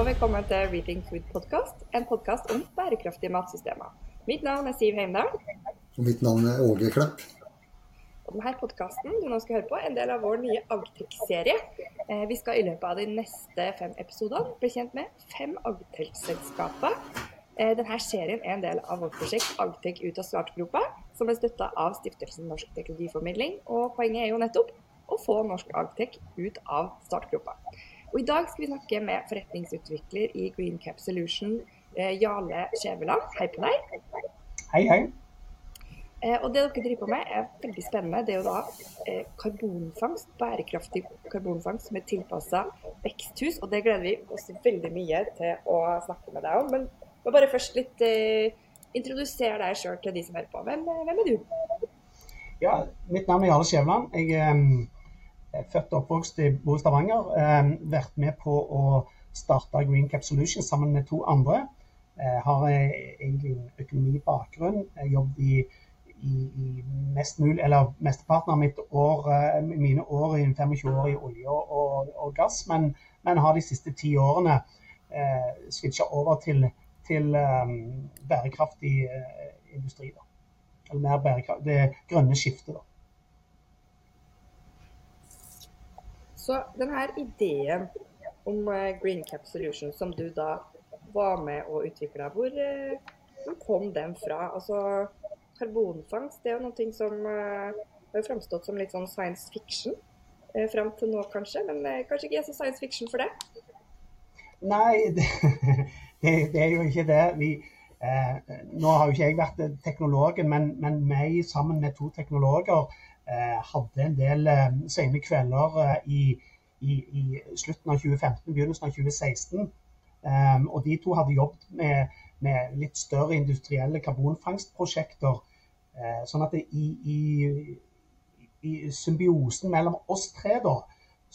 og velkommen til Reading Food Podcast, en podkast om bærekraftige matsystemer. Mitt navn er Siv Heimdal. Og mitt navn er Åge Klepp. Og denne podkasten du nå skal høre på, er en del av vår nye Agtech-serie. Eh, vi skal i løpet av de neste fem episodene bli kjent med fem Agtech-selskaper. Eh, denne serien er en del av vårt prosjekt Agtech ut av startgropa, som er støtta av Stiftelsen Norsk Teknologiformidling. Og poenget er jo nettopp å få norsk Agtech ut av startgropa. Og I dag skal vi snakke med forretningsutvikler i Greencap Solution, eh, Jarle Skjæveland. Hei på deg. Hei, hei. Eh, og Det dere driver på med er veldig spennende. Det er jo da eh, karbonfangst, bærekraftig karbonfangst som er tilpassa veksthus. og Det gleder vi oss veldig mye til å snakke med deg om. Men bare først litt eh, introdusere deg sjøl til de som hører på. Hvem, hvem, er du? Ja, Mitt navn er Jarle Skjævland. Jeg er født og oppvokst i Bo Stavanger. Vært med på å starte Green Cap Solutions sammen med to andre. Jeg har egentlig en økonomibakgrunn. Jeg jobbet i i, i mest mulig, eller mesteparten av mitt år, eh, mine år i 25 år i olje og, og gass, men, men, har de siste ti årene eh, switcha over til, til um, bærekraftig industri. Da. Eller mer bærekraft, det grønne skiftet. da. Så denne ideen om Green Cap Solution som du da var med og utvikla, hvor, hvor kom den fra? Altså, karbonfangst det er jo noe som uh, har framstått som litt sånn science fiction uh, fram til nå, kanskje. Men kanskje ikke er så science fiction for det? Nei, det, det, er jo ikke det. Vi, eh, nå har jo ikke jeg vært teknologen, men, men meg sammen med to teknologer eh, hadde en del eh, sene kvelder i, i, i, slutten av 2015, begynnelsen av 2016. Um, og de to hadde jobbet med, med litt større industrielle karbonfangstprosjekter Eh, sånn at i, i, symbiosen mellom oss tre, da,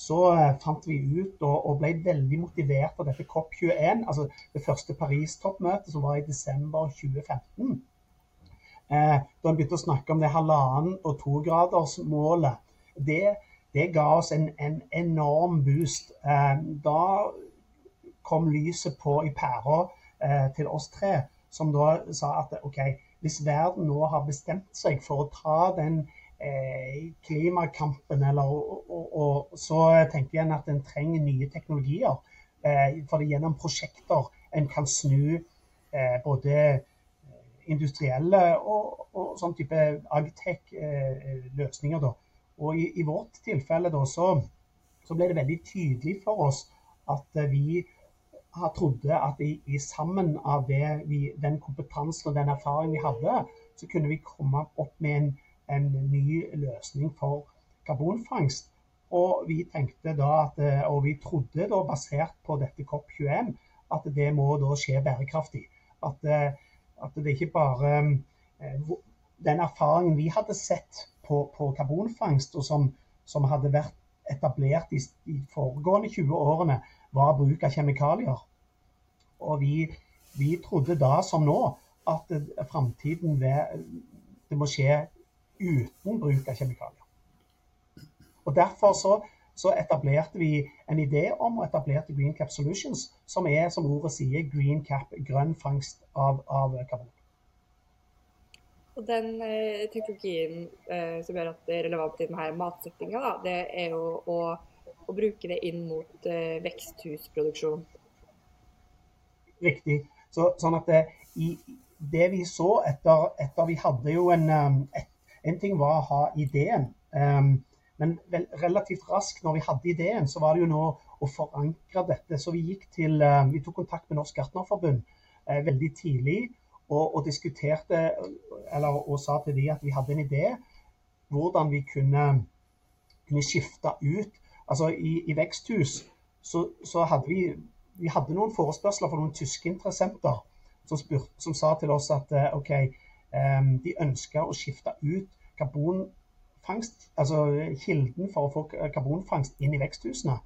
så eh, fant vi ut og, og ble veldig motivert av dette COP21, altså det første Paris-toppmøtet som var i desember 2015. Eh, da en begynte å snakke om det halvannen- og togradersmålet. Det, det ga oss en, en enorm boost. Eh, da kom lyset på i pæra eh, til oss tre, som da sa at OK, hvis verden nå har bestemt seg for å ta den eh, klimakampen, eller, og, og, og, så tenker jeg at en trenger nye teknologier. Eh, for det gjennom prosjekter en kan snu eh, både industrielle og, og sånn type agtech-løsninger. Eh, og i, i, vårt tilfelle da, så, så, ble det veldig tydelig for oss at vi har trodde at i, i sammen av vi, den kompetansen og den erfaringen vi hadde, så kunne vi komme opp med en, en ny løsning for karbonfangst. Og vi tenkte da at, eh, og vi trodde da basert på dette COP21 at det må da skje bærekraftig. At, eh, at det ikke bare eh, Den erfaringen vi hadde sett på, på karbonfangst, og som, som, hadde vært etablert i de foregående 20 årene, var bruk av kjemikalier. Og vi, vi trodde da som nå at framtiden det må skje uten bruk av kjemikalier. Og Derfor så, så, etablerte vi en idé om å etablere Green Cap Solutions, som er, som ordet sier, green cap, grønn fangst av, av karbon. Og Den eh, teknologien eh, som gjør at det er relevant i denne matsettinga, det er jo å å, bruke det inn mot eh, veksthusproduksjon. Riktig. Så, sånn at det, i, det vi så etter, etter Vi hadde jo en um, et, En ting var å ha ideen. Um, men vel, relativt raskt når vi hadde ideen, så var det jo nå å forankre dette. Så vi gikk til, um, vi tok kontakt med Norsk Gartnerforbund eh, veldig tidlig og, og, diskuterte eller, og sa til de at vi hadde en idé hvordan vi kunne, kunne skifte ut Altså i, i veksthus så, så, hadde vi, vi hadde noen forespørsler fra noen tyske interessenter som, spurt, som sa til oss at eh, OK, eh, de ønska å skifte ut karbonfangst, altså kilden for å få karbonfangst inn i veksthusene.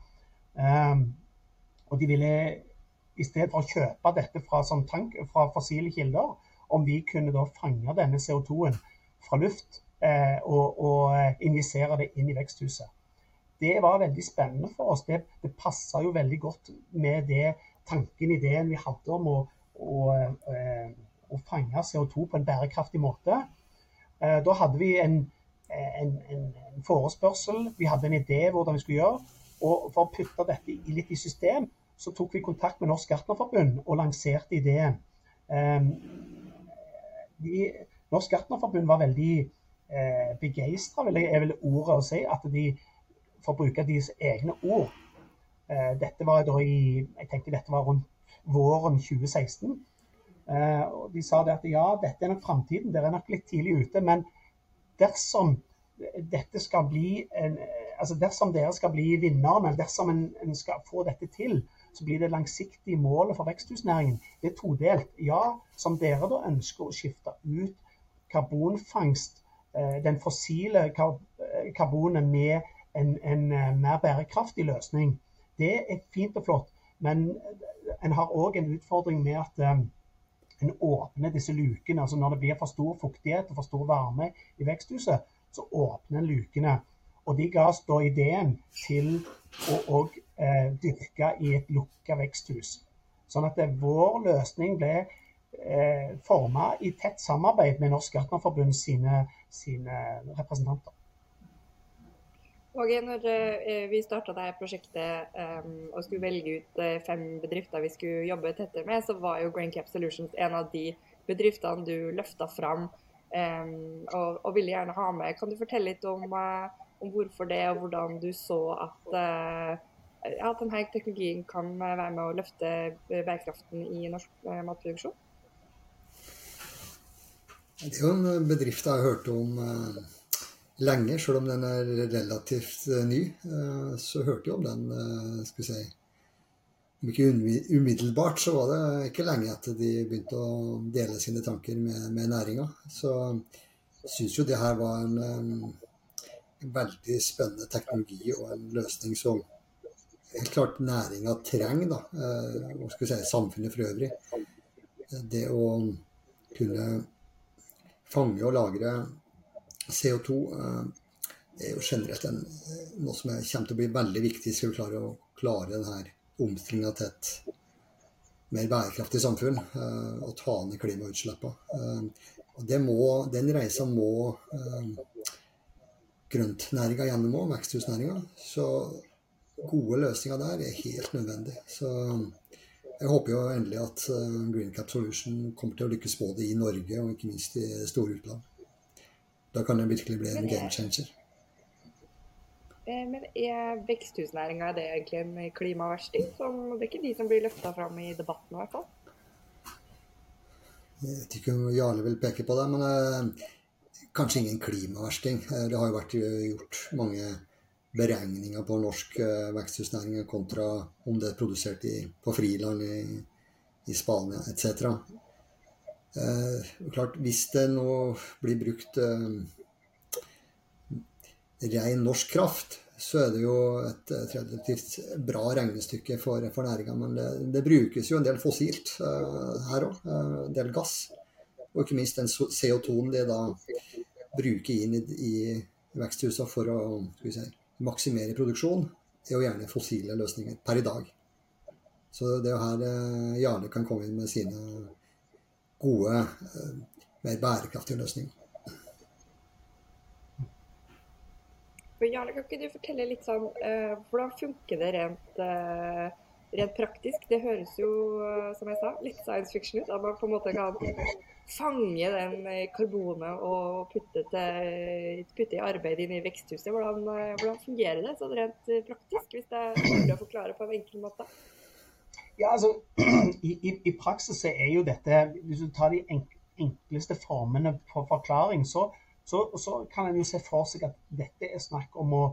Um, og de ville i stedet for å kjøpe dette fra, tank, fra fossile kilder, om vi kunne da fange denne CO2-en fra luft eh, og, og eh, injisere det inn i veksthuset det var veldig spennende for oss. Det, det passa jo veldig godt med det tanken, ideen vi hadde om å, å, å, å fange CO2 på en bærekraftig måte. Eh, da hadde vi en, en, en, forespørsel, vi hadde en idé hvordan vi skulle gjøre. Og for å putte dette litt i system, så tok vi kontakt med Norsk Gartnerforbund og lanserte ideen. De, Norsk Gartnerforbund var veldig eh, begeistra, er vel ordet å si. At de, får bruke deres egne ord eh, Dette var da i Jeg tenker dette var rundt våren 2016. Eh, og de sa det at ja, dette er nok framtiden, dere er nok litt tidlig ute. Men dersom dette skal bli en, altså dersom dere skal bli vinnerne, dersom en, en, skal få dette til, så blir det langsiktige målet for veksthusnæringen. Det er todelt. Ja, som dere da ønsker å skifte ut karbonfangst, eh, den fossile eh, karbonet, med en, en eh, mer bærekraftig løsning. Det er fint og flott, men en har òg en utfordring med at en åpner disse lukene. altså Når det blir for stor fuktighet og for stor varme i veksthuset, så åpner en lukene. Og de ga oss da ideen til å òg eh, dyrke i et lukka veksthus. Sånn at det, vår løsning ble eh, forma i tett samarbeid med Norsk Gartnerforbund sine, sine representanter. Og når eh, vi starta dette prosjektet um, og skulle velge ut uh, fem bedrifter vi skulle jobbe tettere med, så var jo Graincap Solutions en av de bedriftene du løfta fram um, og, og, ville gjerne ha med. Kan du fortelle litt om, uh, om hvorfor det, og hvordan du så at, uh, at denne teknologien kan være med å løfte bærekraften i norsk matproduksjon? Det er jo en bedrift jeg har hørt om eh, lenge, selv om den er relativt eh, ny. Eh, så hørte jeg om den skal vi si, Om ikke umiddelbart, så var det ikke lenge etter de begynte å dele sine tanker med, med næringa. Så syns jo det her var en, en veldig spennende teknologi og en løsning som helt klart næringa trenger, da. Og skal vi si samfunnet for øvrig. Det å kunne fange og lagre CO2 eh, er jo generelt en, noe som kommer til å bli veldig viktig skal vi klare å klare denne omstillinga til et mer bærekraftig samfunn eh, og ta ned klimautslippene. Eh, den reisa må grøntnæringa gjennom òg, veksthusnæringa. Så gode løsninger der er helt nødvendig. Så jeg håper jo endelig at eh, Green Cap Solution kommer til å lykkes både i Norge og ikke minst i store utland. Da kan det virkelig bli en game changer. Eh, men er veksthusnæringa egentlig en klimaversting? det er ikke de som blir løfta fram i debatten i hvert fall? Jeg vet ikke om Jarle vil peke på det, men eh, kanskje ingen klimaversting. Det har jo vært gjort mange beregninger på norsk veksthusnæring kontra om det er produsert i, på friland i, i Spania etc. Eh, klart, hvis det nå blir brukt eh, ren norsk kraft, så er det jo et, relativt bra regnestykke for, for næringa. Men det, det, brukes jo en del fossilt eh, her òg. en del gass. Og ikke minst den CO2-en de da bruker inn i, i veksthusene for å si, maksimere produksjon, er jo gjerne fossile løsninger per i dag. Så det er jo her eh, Jarle kan komme inn med sine gode, eh, mer bærekraftige løsninger. Jarle, kan ikke du fortelle litt sånn uh, Hvordan funker det rent, uh, rent praktisk? Det høres jo, uh, som jeg sa, litt science fiction ut. At man på en måte kan fange den eh, karbonet og putte, til, putte i arbeid inn i veksthuset. Hvordan, eh, hvordan fungerer det sånn rent eh, praktisk, hvis det er mulig å forklare på en enkel måte? Ja, altså, i, i, i, praksis er jo dette Hvis du tar de enkleste formene for forklaring, så, så, så kan en jo se for seg at dette er snakk om å,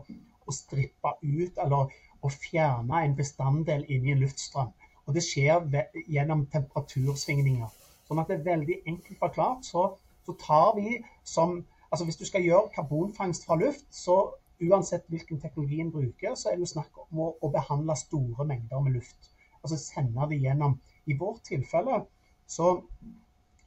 å strippe ut eller å fjerne en bestanddel inni en luftstrøm. Og det skjer ved, gjennom temperatursvingninger. Sånn at det er veldig enkelt forklart. Så, så tar vi som Altså hvis du skal gjøre karbonfangst fra luft, så uansett hvilken teknologi en bruker, så er det jo snakk om å, å, behandle store mengder med luft. Altså sende det gjennom. I vårt tilfelle så,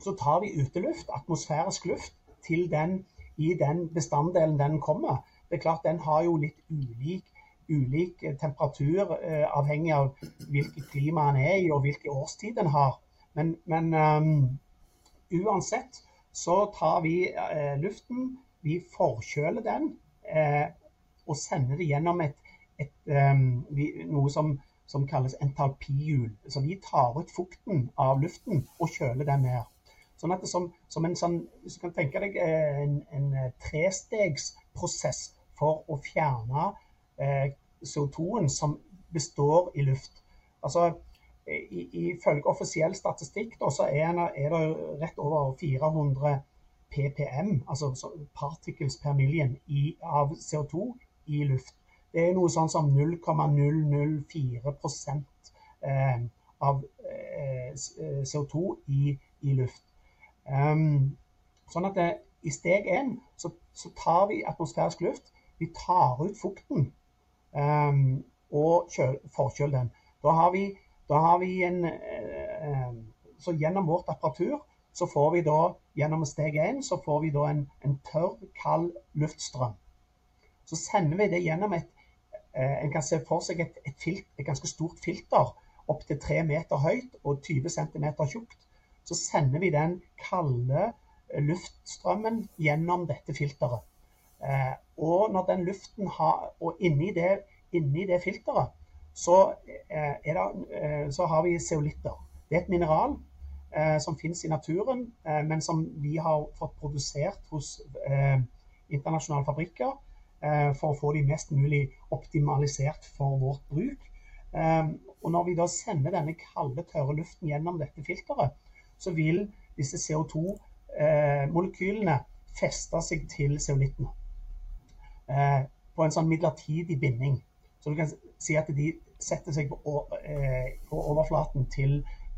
så tar vi uteluft, atmosfærisk luft, til den i den bestanddelen den kommer. Det er klart Den har jo litt ulik ulik temperatur avhengig av hvilket klima den er i og hvilken årstid den har. Men, men um, uansett så tar vi luften, vi forkjøler den og sender det gjennom et, et, um, vi, noe som, som kalles entalpihjul. Så vi tar ut fukten av luften og kjøler den ned. Sånn at det som, som en sånn, Hvis du kan tenke deg eh, en, en eh, trestegsprosess for å fjerne eh, CO2-en som består i luft. Altså, Ifølge offisiell statistikk da, så er, er, det rett over 400 ppm, altså particles per million, i, av CO2 i luft. Det er noe sånn som 0,004 eh, av eh, CO2 i, i luft. Um, sånn at det, i steg én så, så, tar vi atmosfærisk luft. Vi tar ut fukten um, og forkjøler den. Da har vi, da har vi en Så gjennom vårt apparatur så får vi da gjennom steg én så får vi da en, en tørr, kald luftstrøm. Så sender vi det gjennom et En kan se for seg et, et, filt, et ganske stort filter opptil tre meter høyt og 20 cm tjukt så sender vi den kalde eh, luftstrømmen gjennom dette filteret. Eh, og når den luften har, og inni det, inni det filteret så, eh, det, så, har vi zeolitter. Det er et mineral som finnes i naturen, men som vi har fått produsert hos internasjonale fabrikker for å få de mest mulig optimalisert for vårt bruk. Og når vi da sender denne kalde, tørre luften gjennom dette filteret, så vil disse CO2-molekylene eh, feste seg til zeolittene eh, på en sånn midlertidig binding. Så du kan si at de setter seg eh, på overflaten til,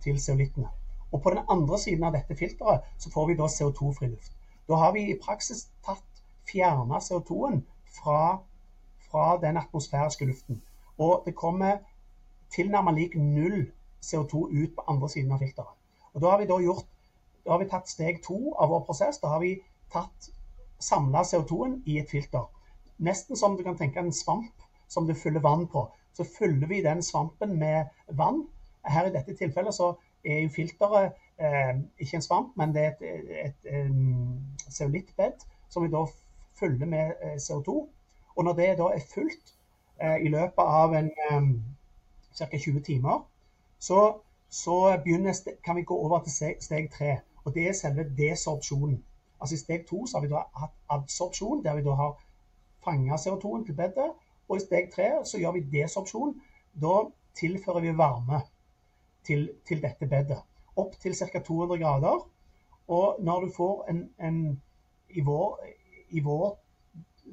til zeolittene. Og på den andre siden av dette filteret så får vi da CO2-fri luft. Da har vi i praksis tatt fjerna CO2-en fra, fra, den atmosfæriske luften. Og det kommer tilnærmet lik null CO2 ut på andre siden av filteret. Og Da har vi da gjort, da har vi tatt steg to av vår prosess. Da har vi tatt samla CO2-en i et filter. Nesten som du kan tenke en svamp som du fyller vann på. Så fyller vi den svampen med vann. Her i dette tilfellet så er jo filteret eh, ikke en svamp, men det er et, et, et zeolittbed som vi da fyller med eh, CO2. Og når det da er fullt eh, i løpet av ca. 20 timer, så så kan vi gå over til steg tre. Og det er selve desorpsjonen. Altså I steg to så har vi da hatt absorpsjon, der vi da har fanga CO2-en til bedet. Og i steg tre så gjør vi desorpsjon. Da tilfører vi varme til, til dette bedet. Opp til ca. 200 grader. Og når du får en, en i, vår, i vår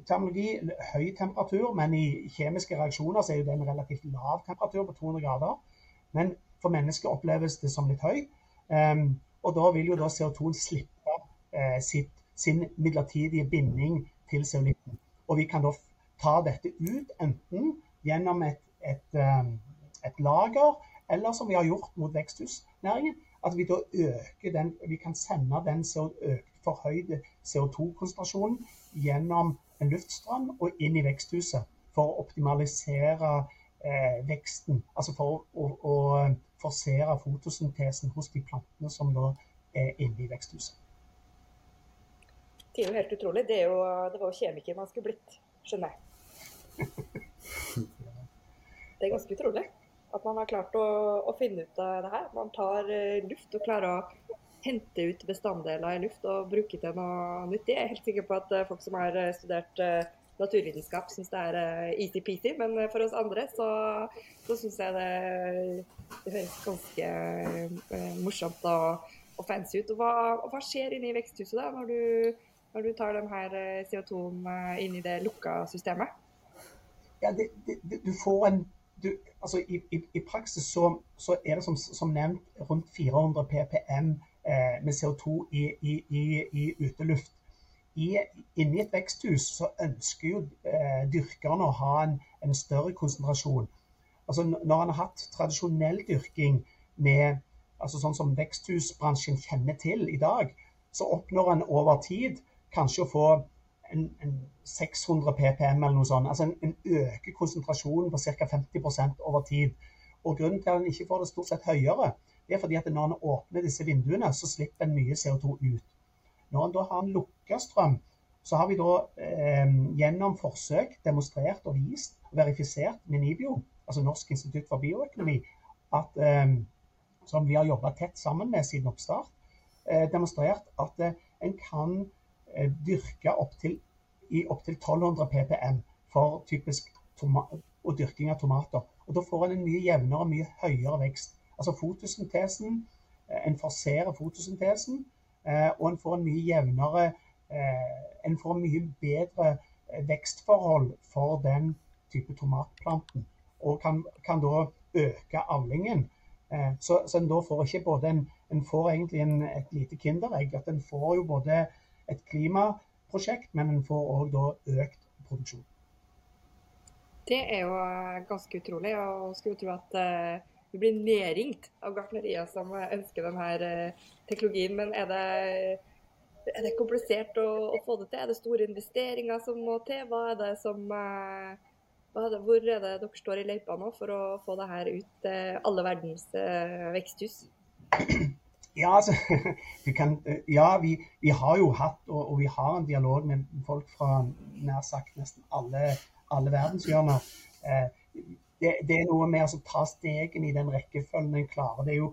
terminologi høy temperatur, men i kjemiske reaksjoner så er det en relativt lav temperatur på 200 grader. Men for mennesket oppleves det som litt høy. Um, og da vil jo da CO2-en slippe uh, sitt, sin midlertidige binding til zeolitten. Og vi kan da ta dette ut enten gjennom et, et, um, et lager, eller som vi har gjort mot veksthusnæringen, at vi da øker den, vi kan sende den forhøyde CO2-konsentrasjonen gjennom en luftstrøm og inn i veksthuset for å optimalisere eh, veksten. Altså for å, å, forsere fotosyntesen hos de plantene som da er inne i veksthuset. Det er jo helt utrolig. Det, jo, det var jo kjemiker man skulle blitt, skjønner jeg. Det er ganske utrolig at man har klart å, å finne ut av det her. Man tar uh, luft og klarer å hente ut bestanddeler i luft og bruke til noe nyttig. Jeg er helt sikker på at uh, folk som har eh, studert uh, naturvitenskap syns det er easy-peasy, men for oss andre så, så syns jeg det, det, høres ganske morsomt og, og, fancy ut. Og hva, og hva skjer inni veksthuset da, når du, når du tar denne her CO2-en inn i det lukka systemet? Ja, det, det, du får en du, altså i, i, i, praksis så, så, er det som, som, nevnt rundt 400 ppm eh, med CO2 i, i uteluft i, inni et veksthus så ønsker jo eh, dyrkerne å ha en, en, større konsentrasjon. Altså Når en har hatt tradisjonell dyrking med altså sånn som veksthusbransjen kjenner til i dag, så oppnår en over tid kanskje å få en, en 600 ppm eller noe sånt. Altså en, en øker konsentrasjonen på ca. 50% over tid. Og Grunnen til at en ikke får det stort sett høyere, det er fordi at når en åpner disse vinduene, så slipper en mye CO2 ut. Når en da har en lukka strøm, så har vi da eh, gjennom forsøk demonstrert og vist, og verifisert med NIBIO, altså Norsk institutt for bioøkonomi, at, eh, som vi har jobba tett sammen med siden oppstart, eh, demonstrert at eh, en kan eh, dyrke opptil i opptil 1200 ppm for typisk og dyrking av tomater. Og Da får en en mye jevnere og mye høyere vekst. Altså fotosyntesen, eh, En forserer fotosyntesen, eh, og en får en mye jevnere eh, En får mye bedre vekstforhold for den type tomatplanten. Og kan, kan da øke avlingen. Så, så en da får ikke både en, en får egentlig en, et lite kinderegg. at En får jo både et klimaprosjekt, men en får òg økt produksjon. Det er jo ganske utrolig. Og skulle tro at vi blir nedringt av gartnerier som ønsker denne uh, teknologien. Men er det, er det komplisert å, å, få det til? Er det store investeringer som må til? Hva er det som hva er det, Hvor er det dere står i løypa nå for å få det her ut til alle verdens veksthus? Ja, altså, kan, ja vi, vi, har jo hatt, og, og, vi har en dialog med folk fra nær sagt nesten alle alle verdenshjørner. Eh, det, det, er noe med å ta stegene i den rekkefølgen en klarer. Det er jo,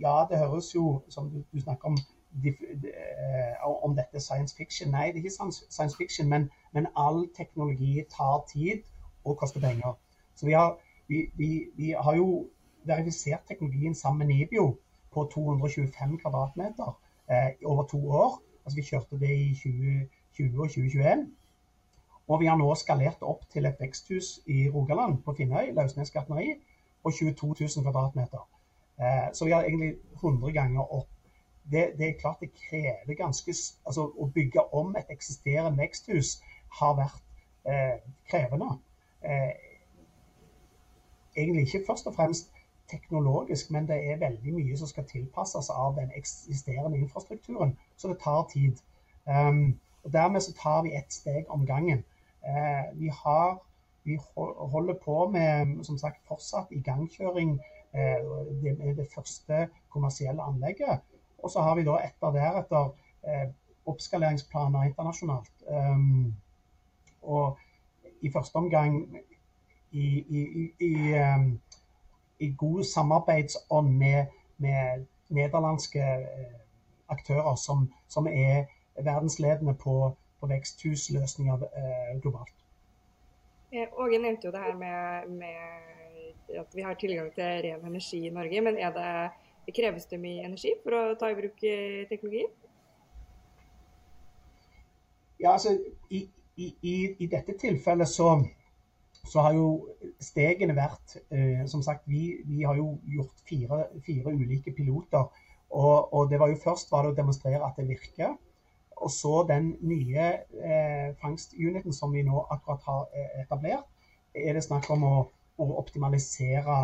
ja, det høres jo som du, du snakker om eh, om dette science fiction. Nei, det er ikke science fiction, men, men all teknologi tar tid og koster penger. Så vi har, vi, vi, vi har jo verifisert teknologien sammen med Nibio på 225 kvadratmeter eh, over to år. Altså Vi kjørte det i 2020 og 2021. Og vi har nå skalert opp til et veksthus i Rogaland, på Finnøy, Lausnes gartneri, på 22 000 kvadratmeter. Eh, så vi har egentlig 100 ganger opp. Det, det er klart det krever ganske altså Å bygge om et eksisterende veksthus har vært eh, krevende. Eh, egentlig ikke først og fremst teknologisk, men det er veldig mye som skal tilpasses av den eksisterende infrastrukturen. Så det tar tid. Um, og Dermed så tar vi ett steg om gangen. Eh, vi, har, vi holder på med som sagt, fortsatt igangkjøring eh, det, det første kommersielle anlegget. Og så har vi da etter deretter eh, oppskaleringsplaner internasjonalt. Og i første omgang i, i, i, i god samarbeidsånd med, med nederlandske aktører som, som, er verdensledende på, på veksthusløsninger eh, globalt. Åge nevnte jo det her med, med, at vi har tilgang til ren energi i Norge. Men er det, det kreves det mye energi for å ta i bruk eh, teknologi? Ja, altså i, i, i dette tilfellet så, så, har jo stegene vært eh, Som sagt, vi, vi, har jo gjort fire, fire ulike piloter. Og, og, det var jo først var det å demonstrere at det virker. Og så den nye eh, fangstuniten som vi nå akkurat har eh, etablert, er det snakk om å, å optimalisere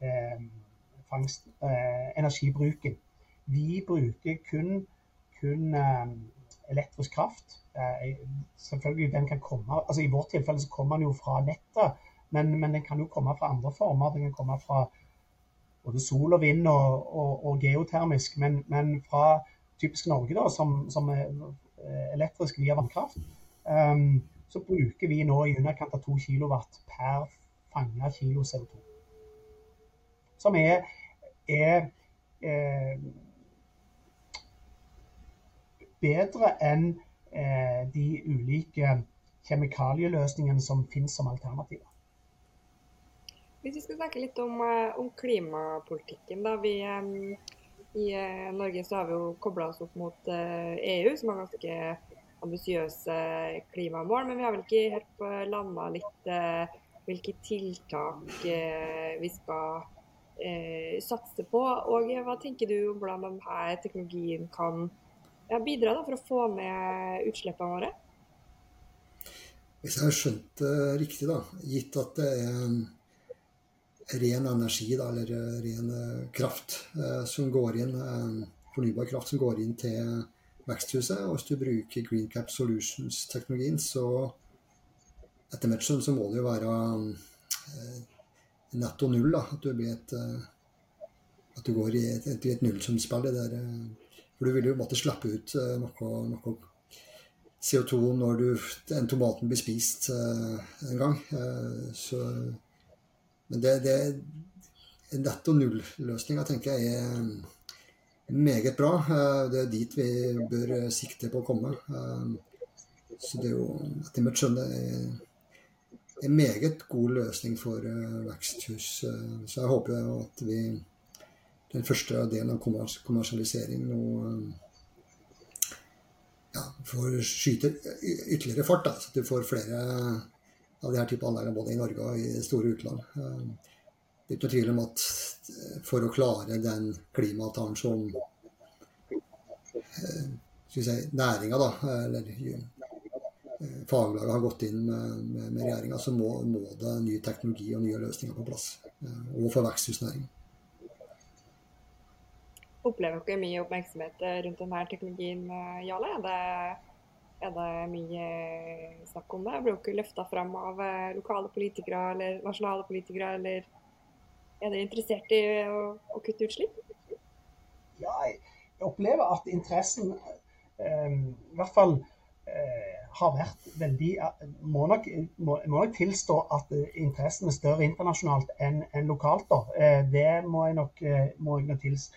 eh, fangst, eh, energibruken. Vi bruker kun, kun eh, elektrisk kraft. Eh, selvfølgelig den kan komme, altså I vårt tilfelle så kommer den jo fra nettet, men, men, den kan jo komme fra andre former. Den kan komme fra både sol og vind og, og, og geotermisk, men, men fra typisk Norge, da, som, som er eh, elektrisk via vannkraft, um, så bruker vi nå i underkant av 2 kW per fanga kilo CO2. Som er, er eh, bedre enn eh, de ulike kjemikalieløsningene som finnes som alternativer. Hvis vi skal snakke litt om, eh, om klimapolitikken. da vi... I eh, Norge så har vi jo kobla oss opp mot EU, eh, e som har ganske ambisiøse klimamål. Men vi har vel ikke helt landa litt eh, hvilke tiltak vi skal satse på. Og hva tenker du om hvordan denne teknologien kan bidra da, for å få ned utslippene våre? Hvis jeg har skjønt det riktig, da, gitt at det er ren energi, da, eller eh, ren eh, kraft, eh, som går inn, fornybar kraft som går inn til veksthuset. Og hvis du bruker Green Cap Solutions-teknologien, så etter hvert så må det jo være netto null. da, At du, blir et, at du går i et, et, et nullsumspill. For du vil jo måtte slippe ut noe, noe CO2 når du, den tomaten blir spist en gang. Så, men det, det netto null-løsninga tenker jeg er meget bra. Eh, det er dit vi bør sikte på å komme. Eh, så det er jo etter mitt skjønn en meget god løsning for eh, veksthus. Så jeg håper jo at vi den første delen av kommersialisering nå ja, får skyte ytterligere fart. Da, så at du får flere av denne type anleggene både i Norge og i store utland. Det er ikke noe tvil om at eh, for å klare den klimaavtalen som eh, si, næringa, da, eller eh, faglaget har gått inn med, med, regjeringa, så må, må, det ny teknologi og nye løsninger på plass. Og for veksthusnæringen. Opplever dere mye oppmerksomhet rundt denne teknologien, Jarle? Er det mye snakk om det? Blir dere løfta fram av lokale politikere eller nasjonale politikere? eller er dere interessert i å, å, kutte utslipp? Ja, jeg opplever at interessen eh, i hvert fall eh, har vært veldig må nok, må, må nok, tilstå at interessen er større internasjonalt enn en lokalt. da. Eh, det må jeg nok, eh, må jeg nok tils,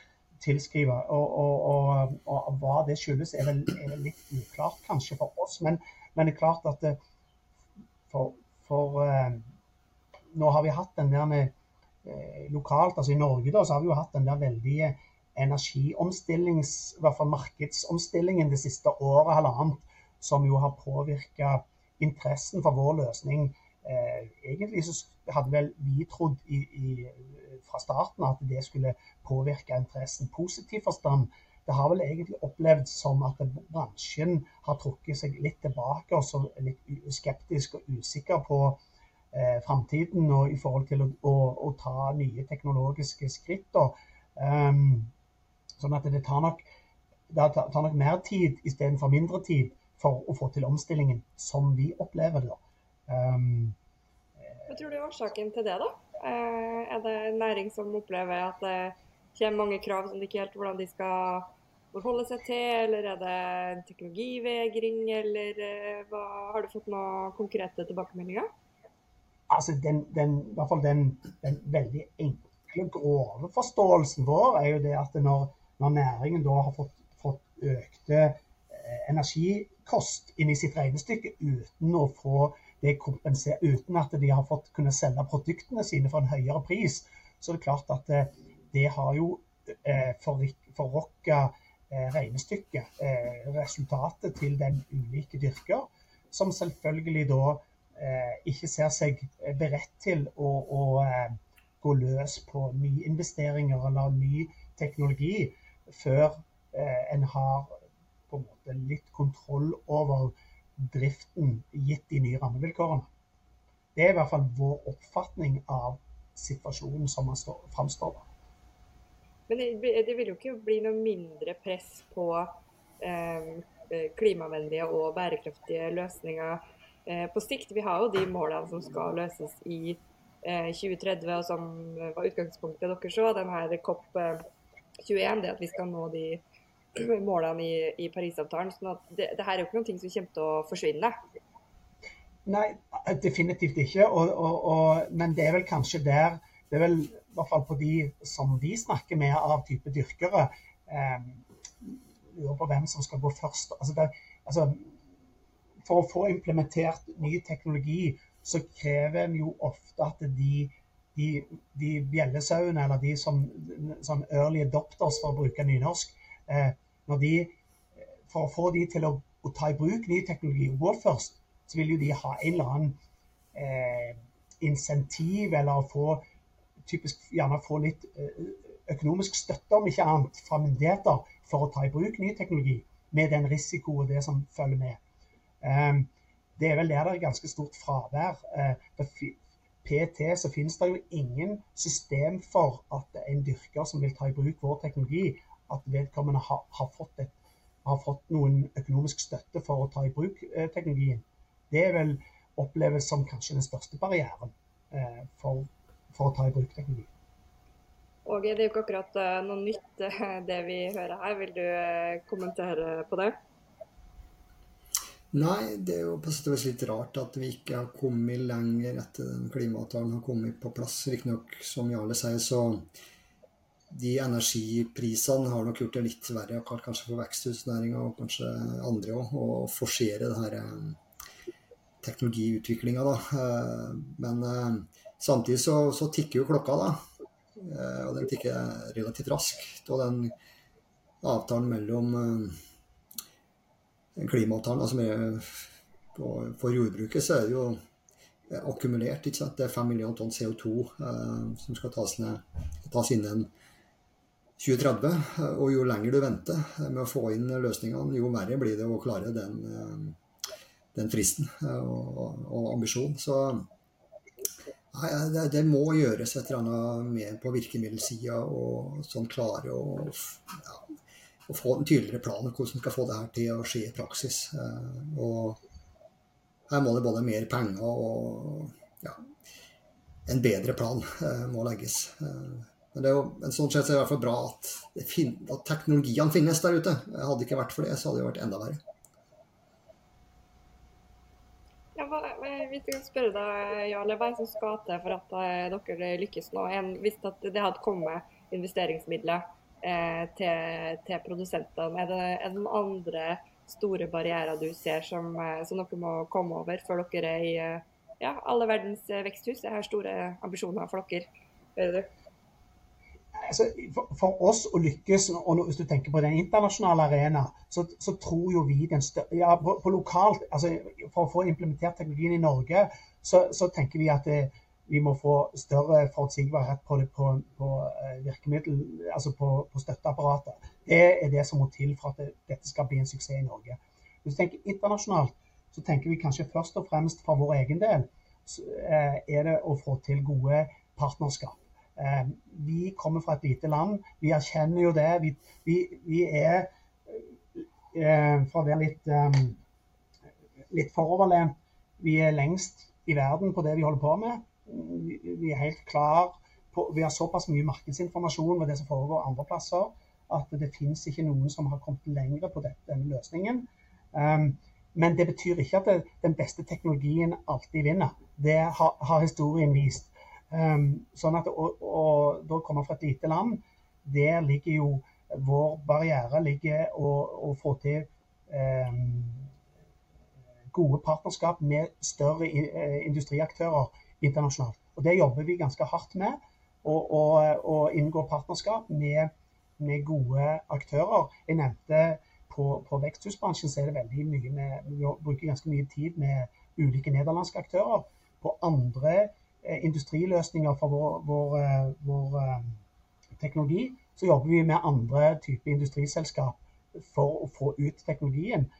tilskrive. Og, og, og, og, hva det skyldes, er vel, er vel, litt uklart kanskje for oss. Men, men det er klart at det, for, for eh, Nå har vi hatt den der med Eh, lokalt, altså i Norge, da, så har vi jo hatt den der veldige energiomstillings, i hvert fall markedsomstillingen det siste året halvannet, som jo har påvirka interessen for vår løsning. Eh, egentlig så hadde vel vi trodd i, i, fra starten at det skulle påvirke interessen positiv forstand. Det har vel egentlig opplevd som at bransjen har trukket seg litt tilbake og så litt skeptisk og usikker på eh, framtiden og i forhold til å, å, å, ta nye teknologiske skritt. Um, sånn at det tar nok, det tar nok mer tid istedenfor mindre tid for å få til omstillingen som vi opplever det. Um, Hva tror du er årsaken til det, da? Eh, er det en næring som opplever at det kommer mange krav som de ikke helt hvordan de skal forholde seg til, eller er det en teknologivegring, eller eh, hva, har du fått noen konkrete tilbakemeldinger? altså den, den, i hvert fall den, den, veldig enkle, grove forståelsen vår er jo det at når, når næringen da har fått, fått økte eh, energikost inn i sitt regnestykke uten å få det kompenserer uten at de har fått kunne selge produktene sine for en høyere pris, så er det klart at det, eh, det har jo eh, forrokka eh, regnestykket, eh, resultatet til den ulike dyrker, som selvfølgelig da Eh, ikke ser seg beredt til å, å eh, gå løs på nyinvesteringer eller ny teknologi før eh, en har på en måte litt kontroll over driften gitt de nye rammevilkårene. Det er i hvert fall vår oppfatning av situasjonen som man framstår. Men det, det, vil jo ikke bli noe mindre press på eh, klimavennlige og bærekraftige løsninger Eh, på sikt. Vi har jo de målene som skal løses i 2030, eh, og som var utgangspunktet deres òg. Denne COP21, det at vi skal nå de målene i, i Parisavtalen. sånn at det, det, her er jo ikke ting som kommer til å forsvinne. Nei, definitivt ikke. Og, og, og, men det er vel kanskje der Det er vel i hvert fall på de som vi snakker med av type dyrkere, eh, på hvem som skal gå først. Altså, det, altså for å få implementert ny teknologi, så krever en jo ofte at de, de, de bjellesauene, eller de som sånn early adopters, for å bruke nynorsk, de, for å få de til å, å, ta i bruk ny teknologi og gå først, så vil jo de ha en eller annen eh, insentiv, eller få typisk gjerne få litt eh, økonomisk støtte, om ikke annet, fra myndigheter for å ta i bruk ny teknologi, med den risiko og det som følger med. Det er vel der det er ganske stort fravær. Eh, PT så finnes det jo ingen system for at en dyrker som vil ta i bruk vår teknologi, at vedkommende har, har fått et har fått noen økonomisk støtte for å ta i bruk eh, teknologien. Det er vel oppleves som kanskje den største barrieren eh, for, for, å ta i bruk teknologi. Og det er jo ikke akkurat uh, noe nytt uh, det vi hører her. Vil du uh, kommentere på det? Nei, det er jo på sett og vis litt rart at vi ikke har kommet lenger etter den klimaavtalen har kommet på plass. Riktignok, som Jarle sier, så de energiprisene har nok gjort det litt verre, kanskje for veksthusnæringa og kanskje andre òg, å forsere det her teknologiutviklinga, da. Men samtidig så, så tikker jo klokka, da. Eh, og den tikker relativt raskt. Og den avtalen mellom eh, klimaavtalen altså For jordbruket så er det jo akkumulert. ikke sant? Det er 5 millioner tonn CO2 eh, som skal tas, ned, tas innen 2030. Og jo lenger du venter med å få inn løsningene, jo verre blir det å klare den, den fristen og, og ambisjonen. Så Nei, det, det, må gjøres et eller annet med på virkemiddelsida og sånn klare å, ja, å få en tydeligere plan om hvordan vi skal få det her til å skje i praksis. Eh, og her må det både mer penger og ja, en bedre plan eh, må legges. Men det er jo, en sånn sett er det i hvert fall bra at, at teknologiene finnes der ute. Hadde det ikke vært for det, så hadde det vært enda verre. Ja, hva, hvis jeg kan spørre deg, Jarle, hva er det som skal til for at eh, dere lykkes nå? En, hvis det hadde kommet investeringsmidler eh, til, til, produsentene, er det, er noen andre store barrierer du ser som, eh, som dere må komme over før dere er i eh, ja, alle verdens veksthus? Jeg har store ambisjoner for dere, hører du? Altså, for, for, oss å lykkes, og hvis du tenker på den internasjonale arena, så, så tror jo vi den større ja, på, på, lokalt, altså For å få implementert teknologien i Norge, så, så tenker vi at det, eh, vi må få større forutsigbarhet på, det, på, på uh, virkemiddel, altså på, på, støtteapparatet. Det er det som må til for at det, dette skal bli en suksess i Norge. Hvis du tenker internasjonalt, så tenker vi kanskje først og fremst for vår egen del så, eh, er det å få til gode partnerskap. Eh, vi kommer fra et lite land. Vi erkjenner jo det. Vi, vi, vi er, eh, for å være litt, eh, litt foroverlent, vi er lengst i verden på det vi holder på med. Vi er helt klar på, Vi har såpass mye markedsinformasjon med det som foregår andre plasser, at det finnes ikke noen som har kommet lenger på denne løsningen. men det betyr ikke at den beste teknologien alltid vinner. Det har, har historien vist. Um, sånn at å, da komme fra et lite land, der ligger jo vår barriere ligger å, å få til um, gode partnerskap med større uh, industriaktører internasjonalt. Og Det jobber vi ganske hardt med. Å inngå partnerskap med, med, gode aktører. Jeg nevnte på, på veksthusbransjen så er det veldig mye med, vi bruker ganske mye tid med ulike nederlandske aktører. På andre Eh, industriløsninger for vår, vår, eh, vår, eh, teknologi, så jobber vi med andre typer industriselskap for å få ut teknologien.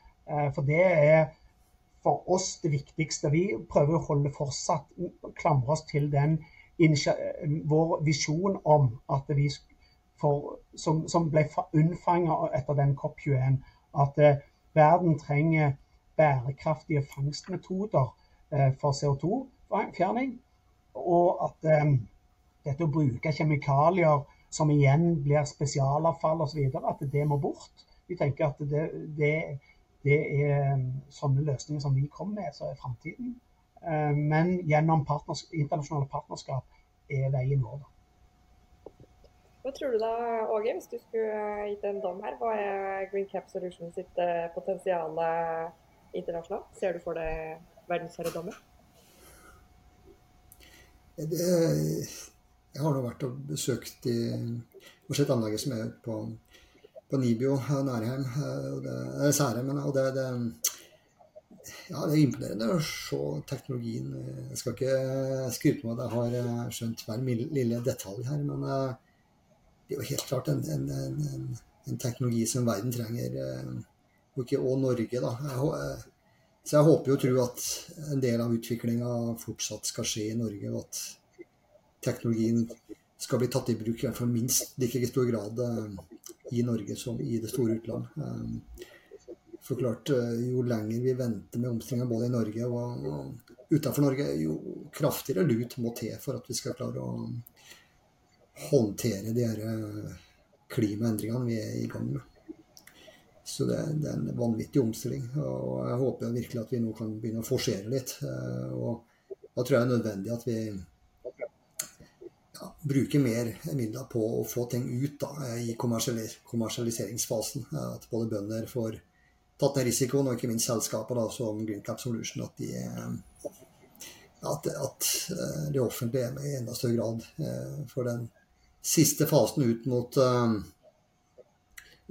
For det er for oss det viktigste. Vi prøver å holde fortsatt klamre oss til den vår visjon om at vi for, som, som, ble unnfanget etter den COP21, at eh, verden trenger bærekraftige fangstmetoder eh, for CO2-fjerning. Og at um, dette å bruke kjemikalier som igjen blir spesialavfall osv., at det må bort. Vi tenker at det, det, det er ehm, sånne løsninger som vi kommer med, som er framtiden. Uh, men gjennom partners internasjonale partnerskap er veien vår. Hva tror du da, Åge, hvis du skulle gitt en dom her? Hva er Green Cap Solutions sitt potensiale potensial internasjonalt? Ser du for deg verdensherredømme? Jeg har nå vært og besøkt i, og sett anlegget som er på, på Nibio Nærheim. Og det, Særheim, og det, det, ja, det er imponerende å se teknologien. Jeg skal ikke skryte med at jeg har eh, skjønt hver lille detalj her, men eh, det er jo helt klart en, en, en, en teknologi som verden trenger. Eh, og ikke og Norge, da. Jeg, så jeg håper jo og tror at en del av utviklinga fortsatt skal skje i Norge, og at teknologien skal bli tatt i bruk i hvert fall minst like stor grad i Norge som i det store utland. For klart, Jo lenger vi venter med omstillinga både i Norge og utenfor Norge, jo kraftigere lut må til for at vi skal klare å håndtere de her klimaendringene vi er i gang med. Så det, det, er en vanvittig omstilling. Og jeg håper virkelig at vi nå kan begynne å forsere litt. Og da tror jeg det er nødvendig at vi ja, bruker mer midler på å få ting ut da, i kommersialiseringsfasen. At både bønder får tatt ned risikoen, og ikke minst selskaper da, som Greencap Solution. At, de, at, at, eh, det offentlige er med i enda større grad. Eh, for den siste fasen ut mot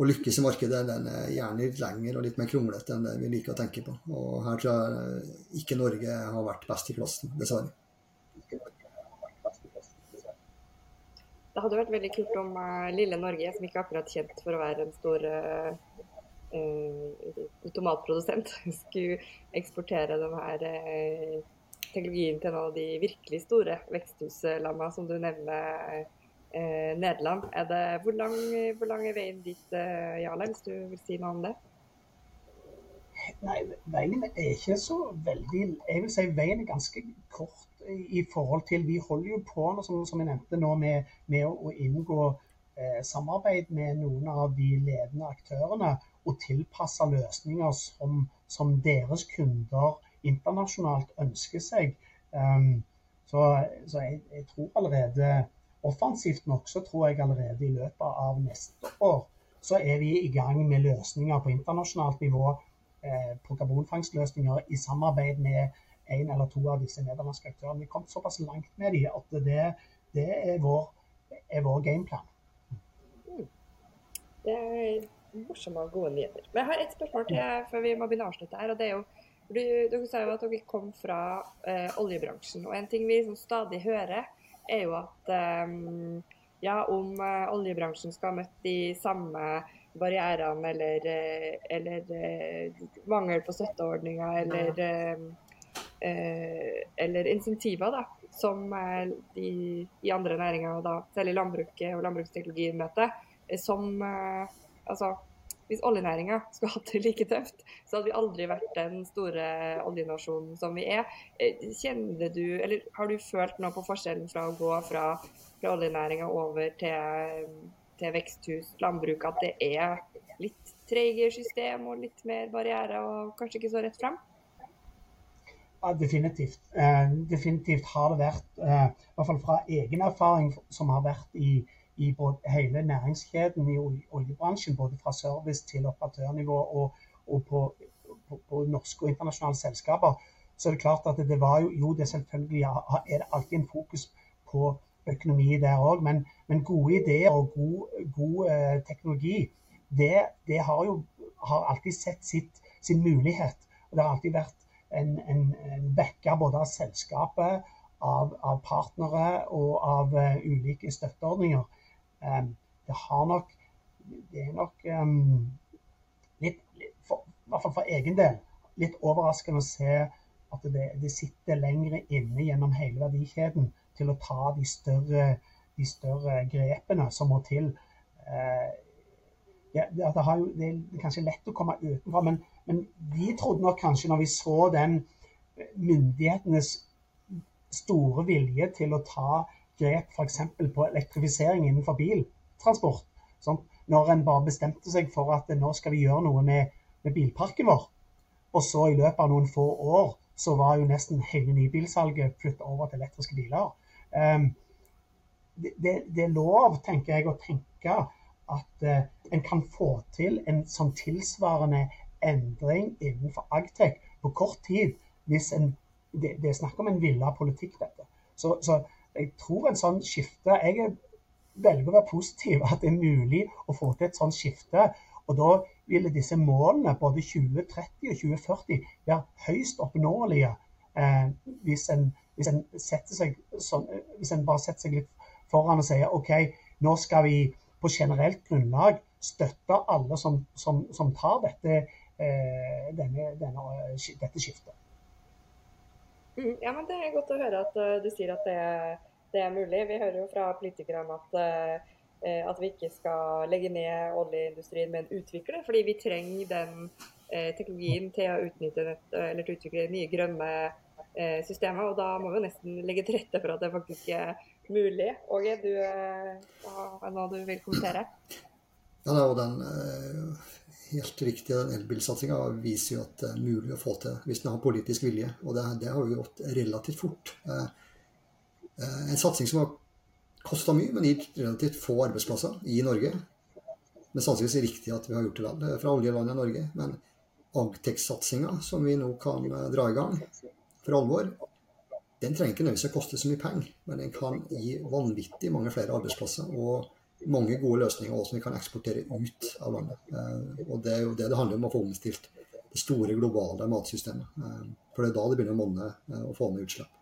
å lykkes i markedet, den er gjerne litt lengre og litt mer kronglete enn det vi liker å tenke på. Og her tror jeg ikke Norge har vært best i klassen, dessverre. Det hadde vært veldig kult om uh, lille Norge, som ikke akkurat kjent for å være en stor uh, tomatprodusent, skulle eksportere denne teknologien til noen av de virkelig store veksthuslandene som du nevner eh, Nederland. Det, hvor, lang, hvor, lang, er veien dit, eh, Jarle, hvis du vil si noe om det? Nei, Veien er ikke så veldig Jeg vil si veien er ganske kort i forhold til Vi holder jo på, som, som jeg nevnte nå, med, med å, inngå eh, samarbeid med noen av de ledende aktørene og tilpasse løsninger som, som, deres kunder internasjonalt ønsker seg. Um, så, så jeg, jeg, tror allerede offensivt nok, så tror jeg allerede i løpet av neste år så er vi i gang med løsninger på internasjonalt nivå eh, på karbonfangstløsninger i samarbeid med en eller to av disse nederlandske aktørene. Vi kom såpass langt med dem at det, det er, vår, er, vår, gameplan. Mm. Det er morsomme og gode nyheter. Men jeg har et spørsmål til før vi må begynne å avslutte her. og det er jo du, Dere sa jo at dere kom fra eh, oljebransjen. og En ting vi liksom stadig hører, er jo at um, ja, om uh, oljebransjen skal ha møtt de samme barrierene eller, uh, eller mangel på støtteordninger eller, eller insentiver da, som de i andre næringer, da, særlig landbruket og landbruksteknologien møter, som altså, hvis oljenæringa skulle hatt det like tøft, så hadde vi aldri vært den store oljenasjonen som vi er. Eh, kjenner du, eller har du følt noe på forskjellen fra å gå fra, fra oljenæringa over til, til, veksthus, landbruk, at det er litt treigere system og litt mer barriere og kanskje ikke så rett frem? Ja, definitivt. Eh, definitivt har det vært, eh, i hvert fall fra egen erfaring som har vært i i hele næringskjeden i oljebransjen, både fra service til operatørnivå og, og på, på, på, norske og internasjonale selskaper, så er det klart at det var jo, jo det selvfølgelig er det alltid en fokus på økonomi der òg, men, men, gode ideer og god, god eh, teknologi, det, det, har jo har alltid sett sitt, sin mulighet. Og det har alltid vært en, en, en backer både av selskapet, av, av partnere og av uh, ulike støtteordninger. Det har nok Det er nok litt, for, i hvert fall for egen del, litt overraskende å se at det, det sitter lengre inne gjennom hele verdikjeden til å ta de større, de større grepene som må til. Uh, ja, det, jo, det, er kanskje lett å komme utenfra, men, men vi trodde nok kanskje når vi så den myndighetenes store vilje til å ta grep f.eks. på elektrifisering innenfor biltransport. Sånn. Når en bare bestemte seg for at nå skal vi gjøre noe med, med bilparken vår, og så i løpet av noen få år så var jo nesten hele nybilsalget flyttet over til elektriske biler. Um, det, det, det, er lov, tenker jeg, å tenke at uh, en kan få til en sånn tilsvarende endring innenfor Agtech på kort tid hvis en det, det er snakk om en villa politikk, dette. Så, så jeg tror en sånn skifte Jeg velger å være positiv, at det er mulig å få til et sånt skifte. Og da ville disse målene, både 2030 og 2040, være høyst oppnåelige eh, hvis, en, hvis, en seg, sånn, hvis, en, bare setter seg litt foran og sier OK, nå skal vi på generelt grunnlag støtte alle som, som, som tar dette, eh, denne, denne, dette skiftet. Ja, men Det er godt å høre at uh, du sier at det, det, er mulig. Vi hører jo fra politikerne at uh, at vi ikke skal legge ned oljeindustrien, men utvikle. Fordi vi trenger den uh, teknologien til å nett, til å utvikle nye grønne systemer. Og da må vi nesten legge til rette for at det faktisk er mulig. Åge, du noe du vil kommentere? Ja, og den helt riktig. elbilsatsinga viser jo at det er mulig å få til hvis en har politisk vilje. Og det, det har jo gått relativt fort. En satsing som har kosta mye, men gitt relativt få arbeidsplasser i Norge. Men sannsynligvis riktig at vi har gjort det vel fra oljelandet Norge. Men Agtex-satsinga som vi nå kan dra i gang for alvor, den trenger ikke nødvendigvis å koste så mye penger, men den kan gi vanvittig mange flere arbeidsplasser og mange gode løsninger også, som vi kan eksportere ut av landet. Eh, og Det er jo det det handler om, å få omstilt det store globale matsystemet. Eh, for det er da det begynner å monne eh, å få ned utslipp.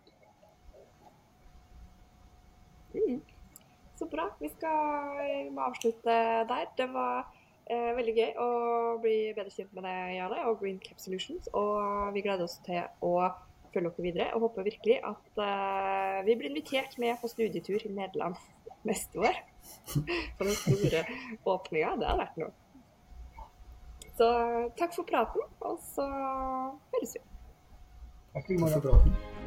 Så bra. Vi skal avslutte der. Det var eh, veldig gøy å bli bedre kjent med deg, Jarle, og Green Cap Solutions. Og vi gleder oss til å følge dere videre, og håper virkelig at eh, vi blir invitert med på studietur i Nederland neste år. For den store åpninga. Det hadde vært noe. Så takk for praten, og så høres vi. Takk for praten.